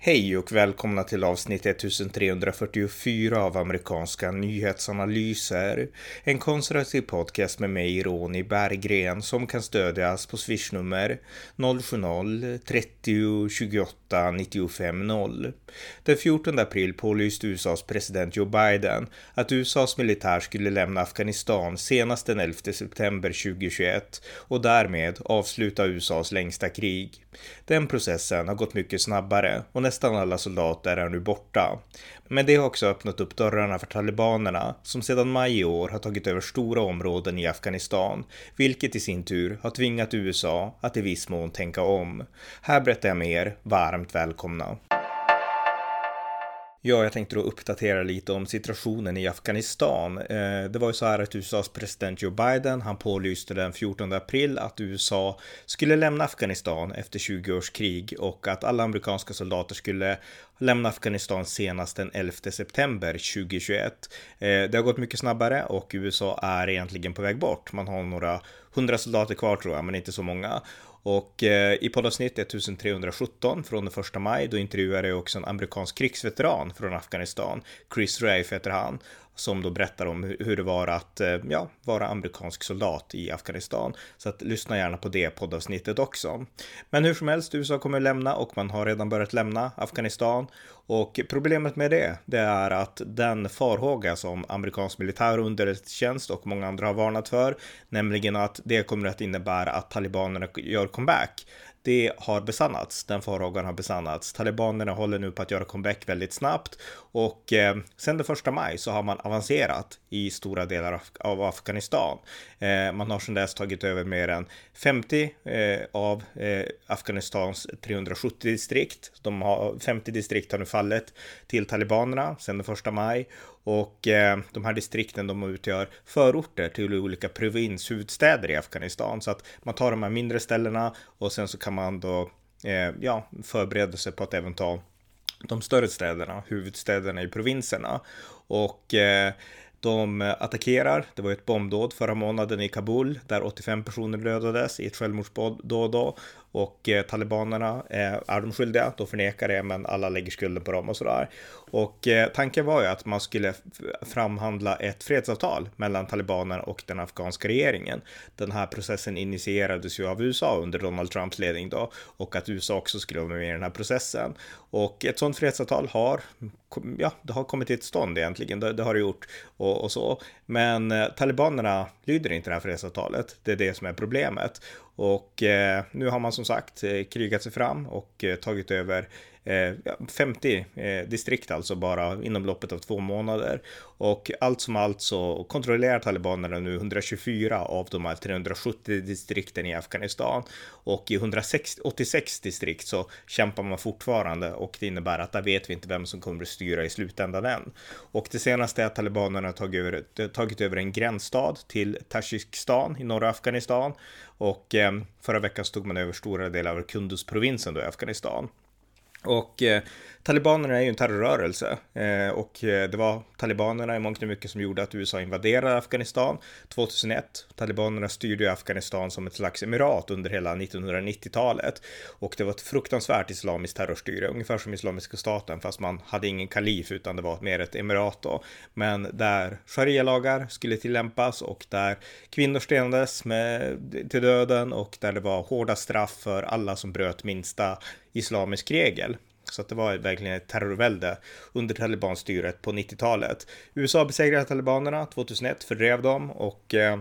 Hej och välkomna till avsnitt 1344 av amerikanska nyhetsanalyser. En konservativ podcast med mig, Ronny Berggren, som kan stödjas på swishnummer 070-30 28 95 0. Den 14 april pålyste USAs president Joe Biden att USAs militär skulle lämna Afghanistan senast den 11 september 2021 och därmed avsluta USAs längsta krig. Den processen har gått mycket snabbare och nästan alla soldater är nu borta. Men det har också öppnat upp dörrarna för talibanerna som sedan maj i år har tagit över stora områden i Afghanistan, vilket i sin tur har tvingat USA att i viss mån tänka om. Här berättar jag mer, varmt välkomna. Ja, jag tänkte då uppdatera lite om situationen i Afghanistan. Eh, det var ju så här att USAs president Joe Biden, han pålyste den 14 april att USA skulle lämna Afghanistan efter 20 års krig och att alla amerikanska soldater skulle lämna Afghanistan senast den 11 september 2021. Eh, det har gått mycket snabbare och USA är egentligen på väg bort. Man har några hundra soldater kvar tror jag, men inte så många. Och eh, i poddavsnitt 1317 från den 1 maj, då intervjuade jag också en amerikansk krigsveteran från Afghanistan. Chris Rafe heter han som då berättar om hur det var att eh, ja, vara amerikansk soldat i Afghanistan. Så att lyssna gärna på det poddavsnittet också. Men hur som helst, USA kommer lämna och man har redan börjat lämna Afghanistan. Och problemet med det, det är att den farhåga som amerikansk militär underrättelsetjänst och många andra har varnat för, nämligen att det kommer att innebära att talibanerna gör comeback det har besannats. Den farhågan har besannats. Talibanerna håller nu på att göra comeback väldigt snabbt och eh, sen den första maj så har man avancerat i stora delar av, av Afghanistan. Eh, man har sedan dess tagit över mer än 50 eh, av eh, Afghanistans 370 distrikt. De har 50 distrikt har nu fallit till talibanerna sedan den första maj och eh, de här distrikten de utgör förorter till olika provinshuvudstäder i Afghanistan. Så att man tar de här mindre ställena och sen så kan man då eh, ja, förbereda sig på att även ta de större städerna, huvudstäderna i provinserna. Och eh, de attackerar. Det var ett bombdåd förra månaden i Kabul där 85 personer dödades i ett självmordsdåd och eh, talibanerna eh, är de skyldiga, då förnekar det, men alla lägger skulden på dem och sådär. Och eh, tanken var ju att man skulle framhandla ett fredsavtal mellan talibanerna och den afghanska regeringen. Den här processen initierades ju av USA under Donald Trumps ledning då och att USA också skulle vara med i den här processen. Och ett sådant fredsavtal har, ja, det har kommit till stånd egentligen, det, det har det gjort och, och så. Men eh, talibanerna lyder inte det här fredsavtalet, det är det som är problemet. Och eh, nu har man som sagt eh, krigat sig fram och eh, tagit över Eh, 50 eh, distrikt alltså bara inom loppet av två månader. Och allt som allt så kontrollerar talibanerna nu 124 av de här 370 distrikten i Afghanistan. Och i 186 distrikt så kämpar man fortfarande och det innebär att där vet vi inte vem som kommer att styra i slutändan än. Och det senaste är att talibanerna tagit över, tagit över en gränsstad till Tadzjikistan i norra Afghanistan. Och eh, förra veckan stod man över stora delar av Kunduz-provinsen då i Afghanistan. Och eh, Talibanerna är ju en terrorrörelse eh, och eh, det var talibanerna i mångt och mycket som gjorde att USA invaderade Afghanistan 2001. Talibanerna styrde ju Afghanistan som ett slags emirat under hela 1990-talet och det var ett fruktansvärt islamiskt terrorstyre, ungefär som Islamiska staten, fast man hade ingen kalif utan det var mer ett emirat då. Men där sharia-lagar skulle tillämpas och där kvinnor stenades med, till döden och där det var hårda straff för alla som bröt minsta islamisk regel. Så att det var verkligen ett terrorvälde under talibanstyret på 90-talet. USA besegrade talibanerna 2001, fördrev dem och eh,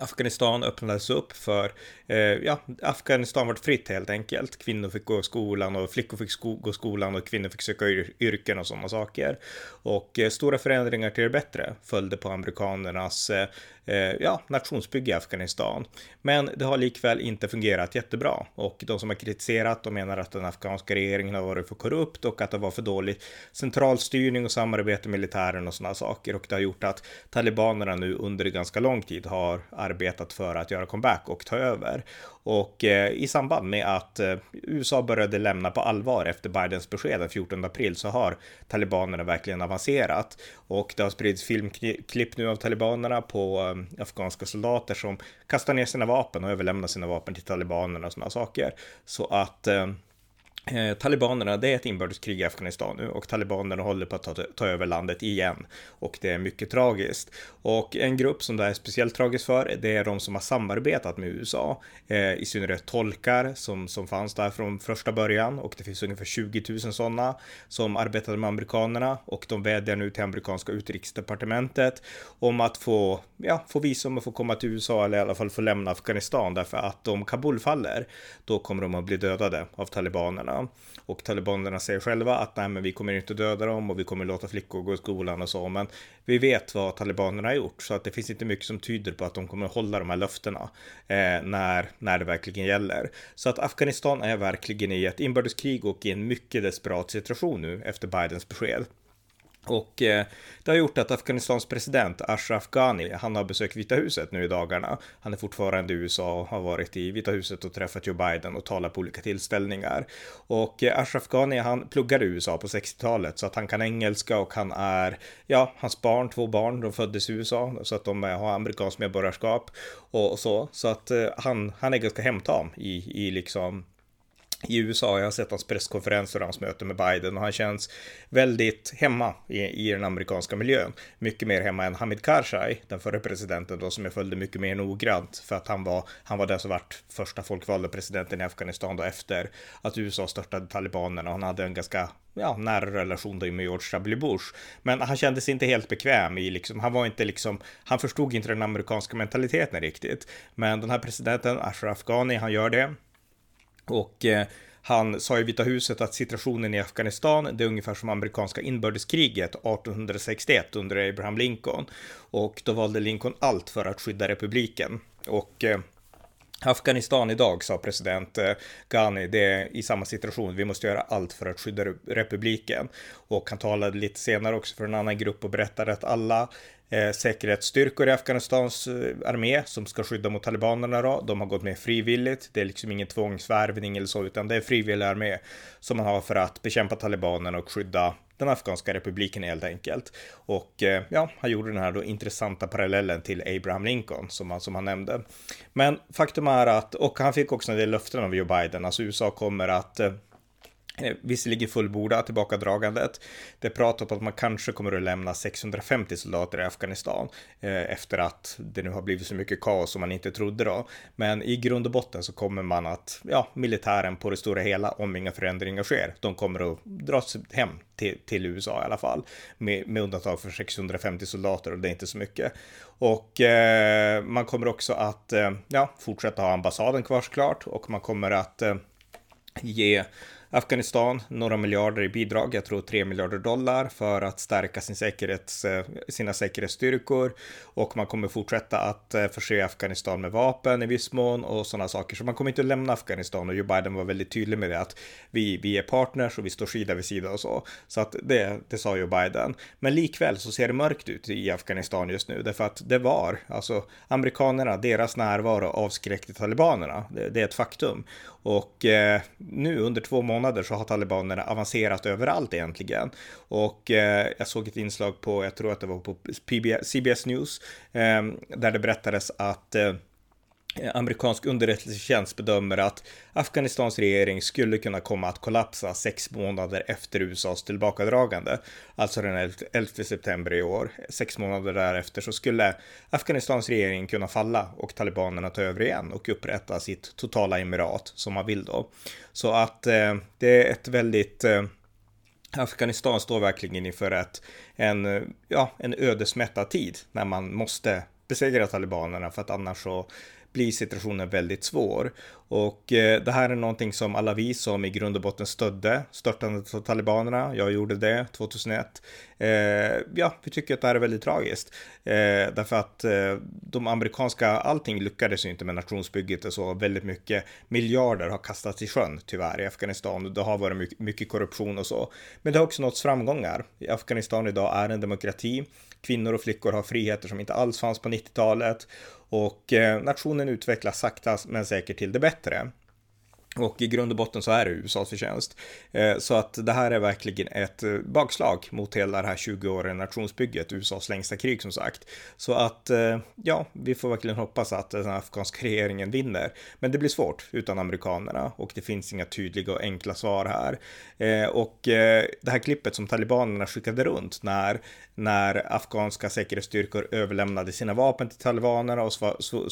Afghanistan öppnades upp för, eh, ja, Afghanistan var fritt helt enkelt. Kvinnor fick gå i skolan och flickor fick sko gå i skolan och kvinnor fick söka yrken och sådana saker. Och eh, stora förändringar till det bättre följde på amerikanernas Eh, Eh, ja, nationsbygge i Afghanistan. Men det har likväl inte fungerat jättebra och de som har kritiserat de menar att den afghanska regeringen har varit för korrupt och att det var för dålig centralstyrning och samarbete med militären och sådana saker och det har gjort att talibanerna nu under ganska lång tid har arbetat för att göra comeback och ta över. Och eh, i samband med att eh, USA började lämna på allvar efter Bidens besked den 14 april så har talibanerna verkligen avancerat och det har spridits filmklipp nu av talibanerna på eh, Eh, afghanska soldater som kastar ner sina vapen och överlämnar sina vapen till talibanerna och sådana saker. Så att eh, Eh, talibanerna, det är ett inbördeskrig i Afghanistan nu och talibanerna håller på att ta, ta, över landet igen. Och det är mycket tragiskt. Och en grupp som det är speciellt tragiskt för, det är de som har samarbetat med USA. Eh, I synnerhet tolkar som, som fanns där från första början och det finns ungefär 20 000 sådana som arbetade med amerikanerna och de vädjar nu till amerikanska utrikesdepartementet om att få, ja, få visum och få komma till USA eller i alla fall få lämna Afghanistan därför att om Kabul faller, då kommer de att bli dödade av talibanerna. Och talibanerna säger själva att nej, men vi kommer inte döda dem och vi kommer låta flickor gå i skolan och så. Men vi vet vad talibanerna har gjort så att det finns inte mycket som tyder på att de kommer hålla de här löftena eh, när, när det verkligen gäller. Så att Afghanistan är verkligen i ett inbördeskrig och i en mycket desperat situation nu efter Bidens besked. Och eh, det har gjort att Afghanistans president Ashraf Ghani, han har besökt Vita huset nu i dagarna. Han är fortfarande i USA och har varit i Vita huset och träffat Joe Biden och talat på olika tillställningar. Och eh, Ashraf Ghani, han pluggade i USA på 60-talet så att han kan engelska och han är, ja, hans barn, två barn, de föddes i USA så att de har amerikanskt medborgarskap och så. Så att eh, han, han är ganska hemtam i, i liksom i USA. Jag har sett hans presskonferenser och hans möte med Biden och han känns väldigt hemma i, i den amerikanska miljön. Mycket mer hemma än Hamid Karzai, den förre presidenten då som jag följde mycket mer noggrant för att han var, han var den som vart första folkvalda presidenten i Afghanistan då efter att USA störtade talibanerna och han hade en ganska ja, nära relation då med George W. Bush. Men han kände sig inte helt bekväm i liksom, han var inte liksom, han förstod inte den amerikanska mentaliteten riktigt. Men den här presidenten, Ashraf Ghani, han gör det. Och eh, han sa i Vita huset att situationen i Afghanistan, det är ungefär som amerikanska inbördeskriget 1861 under Abraham Lincoln. Och då valde Lincoln allt för att skydda republiken. Och eh, Afghanistan idag, sa president eh, Ghani, det är i samma situation. Vi måste göra allt för att skydda republiken. Och han talade lite senare också för en annan grupp och berättade att alla eh, säkerhetsstyrkor i Afghanistans eh, armé som ska skydda mot talibanerna då. De har gått med frivilligt. Det är liksom ingen tvångsvärvning eller så, utan det är frivillig armé som man har för att bekämpa talibanerna och skydda den afghanska republiken helt enkelt. Och eh, ja, han gjorde den här då intressanta parallellen till Abraham Lincoln som han, som han nämnde. Men faktum är att, och han fick också en del löften av Joe Biden, alltså USA kommer att eh, Eh, visserligen fullborda tillbakadragandet. Det pratas om att man kanske kommer att lämna 650 soldater i Afghanistan eh, efter att det nu har blivit så mycket kaos som man inte trodde då. Men i grund och botten så kommer man att, ja, militären på det stora hela, om inga förändringar sker, de kommer att dras hem till, till USA i alla fall. Med, med undantag för 650 soldater och det är inte så mycket. Och eh, man kommer också att, eh, ja, fortsätta ha ambassaden kvar såklart och man kommer att eh, ge Afghanistan några miljarder i bidrag, jag tror 3 miljarder dollar för att stärka sin säkerhets, eh, sina säkerhetsstyrkor och man kommer fortsätta att eh, förse Afghanistan med vapen i viss mån och sådana saker. Så man kommer inte lämna Afghanistan och Joe Biden var väldigt tydlig med det att vi, vi är partners och vi står sida vid sida och så. Så att det, det sa Joe Biden. Men likväl så ser det mörkt ut i Afghanistan just nu därför att det var, alltså amerikanerna, deras närvaro avskräckte talibanerna. Det, det är ett faktum. Och eh, nu under två månader så har talibanerna avancerat överallt egentligen. Och eh, jag såg ett inslag på, jag tror att det var på PBS, CBS News, eh, där det berättades att eh, Eh, amerikansk underrättelsetjänst bedömer att Afghanistans regering skulle kunna komma att kollapsa sex månader efter USAs tillbakadragande, alltså den 11 september i år. Sex månader därefter så skulle Afghanistans regering kunna falla och talibanerna ta över igen och upprätta sitt totala emirat som man vill då. Så att eh, det är ett väldigt eh, Afghanistan står verkligen inför ett, en, eh, ja, en ödesmättad tid när man måste besegra talibanerna för att annars så blir situationen väldigt svår. Och eh, det här är någonting som alla vi som i grund och botten stödde störtandet av talibanerna, jag gjorde det 2001, eh, ja, vi tycker att det här är väldigt tragiskt. Eh, därför att eh, de amerikanska, allting lyckades ju inte med nationsbygget och så, väldigt mycket miljarder har kastats i sjön tyvärr i Afghanistan. Det har varit mycket, mycket korruption och så. Men det har också nåtts framgångar. Afghanistan idag är en demokrati. Kvinnor och flickor har friheter som inte alls fanns på 90-talet och eh, nationen utvecklas sakta men säkert till det bättre. Och i grund och botten så är det USAs förtjänst. Eh, så att det här är verkligen ett eh, bakslag mot hela det här 20-åriga nationsbygget, USAs längsta krig som sagt. Så att eh, ja, vi får verkligen hoppas att den afghanska regeringen vinner. Men det blir svårt utan amerikanerna och det finns inga tydliga och enkla svar här. Och det här klippet som talibanerna skickade runt när, när afghanska säkerhetsstyrkor överlämnade sina vapen till talibanerna och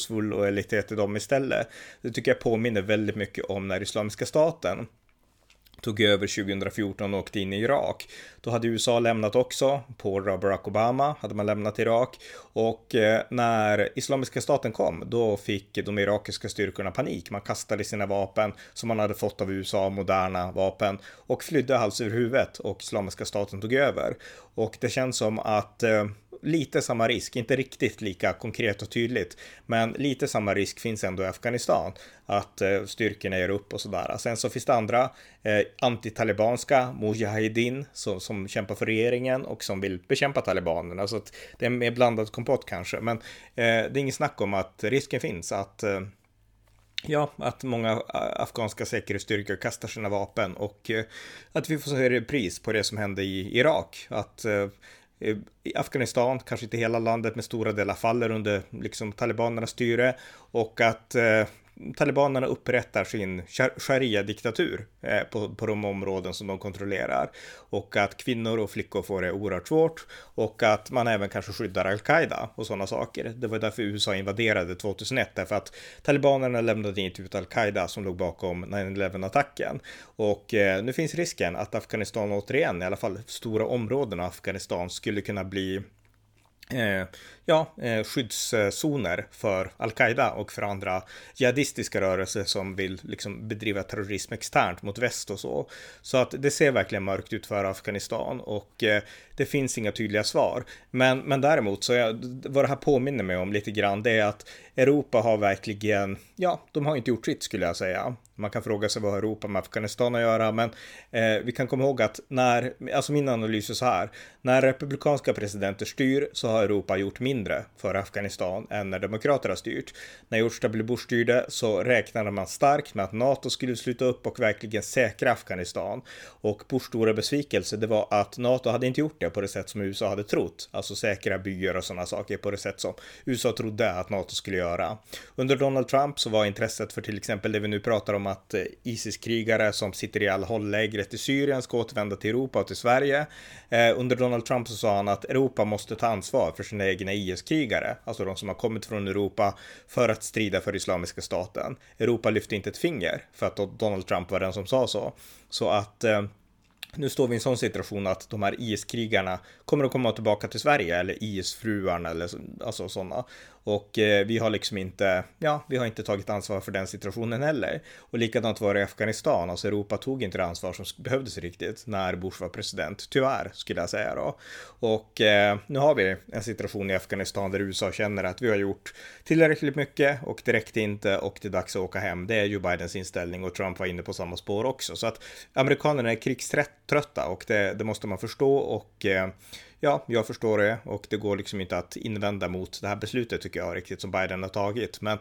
svor lojalitet till dem istället. Det tycker jag påminner väldigt mycket om när Islamiska staten tog över 2014 och åkte in i Irak. Då hade USA lämnat också, på Barack Obama hade man lämnat Irak och eh, när Islamiska staten kom då fick de irakiska styrkorna panik. Man kastade sina vapen som man hade fått av USA, moderna vapen och flydde hals över huvudet och Islamiska staten tog över. Och det känns som att eh, lite samma risk, inte riktigt lika konkret och tydligt, men lite samma risk finns ändå i Afghanistan. Att eh, styrkorna ger upp och sådär. Sen så finns det andra eh, antitalibanska mujahedin som, som kämpar för regeringen och som vill bekämpa talibanerna. Så att det är en mer blandad kompott kanske. Men eh, det är inget snack om att risken finns att eh, Ja, att många afghanska säkerhetsstyrkor kastar sina vapen och eh, att vi får se repris på det som hände i Irak. Att eh, Eh, i Afghanistan, kanske inte hela landet, men stora delar faller under liksom talibanernas styre. Och att eh, talibanerna upprättar sin sharia-diktatur eh, på, på de områden som de kontrollerar. Och att kvinnor och flickor får det oerhört svårt. Och att man även kanske skyddar al-Qaida och sådana saker. Det var därför USA invaderade 2001 därför att talibanerna lämnade inte typ ut al-Qaida som låg bakom 9-11 attacken och eh, nu finns risken att Afghanistan återigen, i alla fall stora områden av Afghanistan skulle kunna bli Eh, ja, eh, skyddszoner för al-Qaida och för andra jihadistiska rörelser som vill liksom bedriva terrorism externt mot väst och så. Så att det ser verkligen mörkt ut för Afghanistan och eh, det finns inga tydliga svar. Men, men däremot så jag, vad det här påminner mig om lite grann, det är att Europa har verkligen, ja, de har inte gjort sitt skulle jag säga. Man kan fråga sig vad Europa med Afghanistan att göra, men eh, vi kan komma ihåg att när, alltså min analys är så här, när republikanska presidenter styr så har Europa gjort mindre för Afghanistan än när demokrater har styrt. När George W. Bush styrde så räknade man starkt med att NATO skulle sluta upp och verkligen säkra Afghanistan. Och Bushs stora besvikelse, det var att NATO hade inte gjort det på det sätt som USA hade trott, alltså säkra byar och sådana saker på det sätt som USA trodde att NATO skulle göra. Under Donald Trump så var intresset för till exempel det vi nu pratar om att eh, Isis-krigare som sitter i Al-Hol-lägret i Syrien ska återvända till Europa och till Sverige. Eh, under Donald Trump så sa han att Europa måste ta ansvar för sina egna IS-krigare, alltså de som har kommit från Europa för att strida för Islamiska staten. Europa lyfte inte ett finger för att Donald Trump var den som sa så. Så att eh, nu står vi i en sån situation att de här IS-krigarna kommer att komma tillbaka till Sverige eller IS-fruarna eller alltså sådana. Och eh, vi har liksom inte, ja, vi har inte tagit ansvar för den situationen heller. Och likadant var det i Afghanistan, alltså Europa tog inte det ansvar som behövdes riktigt när Bush var president, tyvärr skulle jag säga då. Och eh, nu har vi en situation i Afghanistan där USA känner att vi har gjort tillräckligt mycket och det räckte inte och det är dags att åka hem. Det är ju Bidens inställning och Trump var inne på samma spår också. Så att amerikanerna är krigströtta och det, det måste man förstå och eh, ja, jag förstår det och det går liksom inte att invända mot det här beslutet tycker jag riktigt som Biden har tagit. Men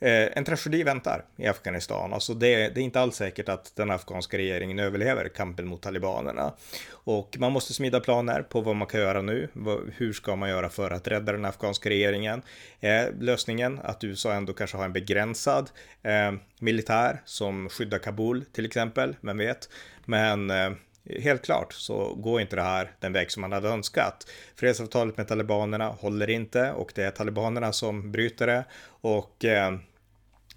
eh, en tragedi väntar i Afghanistan. Alltså det, det, är inte alls säkert att den afghanska regeringen överlever kampen mot talibanerna. Och man måste smida planer på vad man kan göra nu. Hur ska man göra för att rädda den afghanska regeringen? Eh, lösningen att USA ändå kanske har en begränsad eh, militär som skyddar Kabul till exempel? Vem vet? Men eh, helt klart så går inte det här den väg som man hade önskat. Fredsavtalet med talibanerna håller inte och det är talibanerna som bryter det och eh,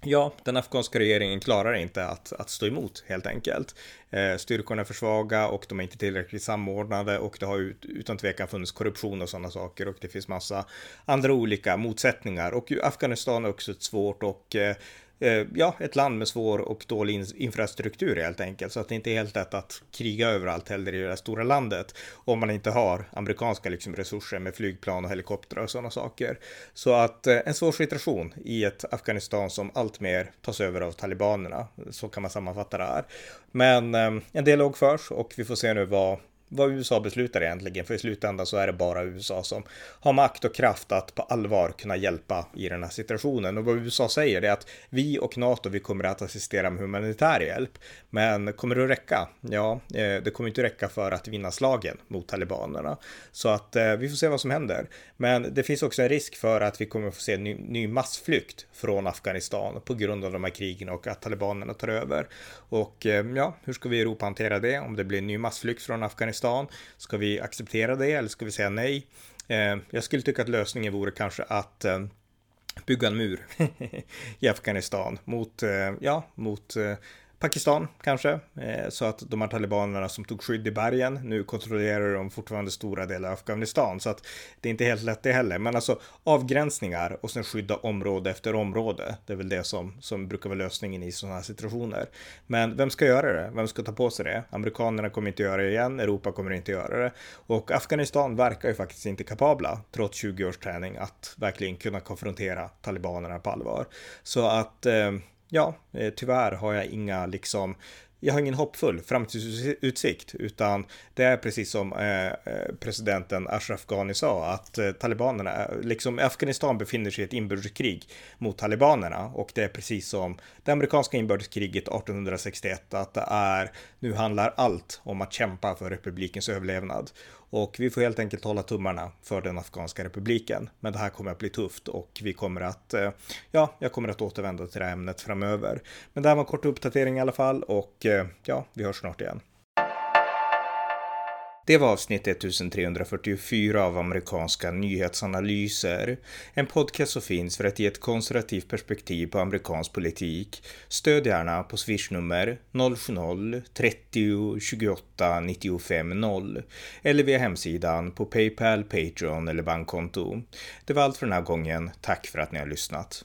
Ja, den afghanska regeringen klarar inte att, att stå emot helt enkelt. Eh, styrkorna är för svaga och de är inte tillräckligt samordnade och det har ut, utan tvekan funnits korruption och sådana saker och det finns massa andra olika motsättningar och Afghanistan är också ett svårt och eh, Eh, ja, ett land med svår och dålig infrastruktur helt enkelt. Så att det inte är helt lätt att kriga överallt heller i det där stora landet. Om man inte har amerikanska liksom, resurser med flygplan och helikoptrar och sådana saker. Så att eh, en svår situation i ett Afghanistan som alltmer tas över av talibanerna. Så kan man sammanfatta det här. Men eh, en dialog förs och vi får se nu vad vad USA beslutar egentligen, för i slutändan så är det bara USA som har makt och kraft att på allvar kunna hjälpa i den här situationen. Och vad USA säger är att vi och NATO, vi kommer att assistera med humanitär hjälp. Men kommer det att räcka? Ja, eh, det kommer inte räcka för att vinna slagen mot talibanerna. Så att eh, vi får se vad som händer. Men det finns också en risk för att vi kommer att få se ny, ny massflykt från Afghanistan på grund av de här krigen och att talibanerna tar över. Och eh, ja, hur ska vi i Europa hantera det? Om det blir en ny massflykt från Afghanistan, ska vi acceptera det eller ska vi säga nej? Eh, jag skulle tycka att lösningen vore kanske att eh, bygga en mur i Afghanistan mot, eh, ja, mot Pakistan kanske, eh, så att de här talibanerna som tog skydd i bergen, nu kontrollerar de fortfarande stora delar av Afghanistan, så att det är inte helt lätt det heller. Men alltså avgränsningar och sen skydda område efter område, det är väl det som, som brukar vara lösningen i sådana här situationer. Men vem ska göra det? Vem ska ta på sig det? Amerikanerna kommer inte göra det igen, Europa kommer inte göra det. Och Afghanistan verkar ju faktiskt inte kapabla, trots 20 års träning, att verkligen kunna konfrontera talibanerna på allvar. Så att eh, ja, eh, tyvärr har jag inga liksom jag har ingen hoppfull framtidsutsikt, utan det är precis som eh, eh presidenten Ashraf Ghani sa, att eh, talibanerna, liksom Afghanistan befinner sig i ett inbördeskrig mot talibanerna och det är precis som det amerikanska inbördeskriget 1861, att det är, nu handlar allt om att kämpa för republikens överlevnad. Och vi får helt enkelt hålla tummarna för den afghanska republiken. Men det här kommer att bli tufft och vi kommer att, eh, ja, jag kommer att återvända till det här ämnet framöver. Men det här var en kort uppdatering i alla fall och eh, ja, vi hörs snart igen. Det var avsnitt 1344 av amerikanska nyhetsanalyser. En podcast som finns för att ge ett konservativt perspektiv på amerikansk politik. Stöd gärna på swishnummer 070-30 28 95 0 eller via hemsidan på Paypal, Patreon eller bankkonto. Det var allt för den här gången. Tack för att ni har lyssnat.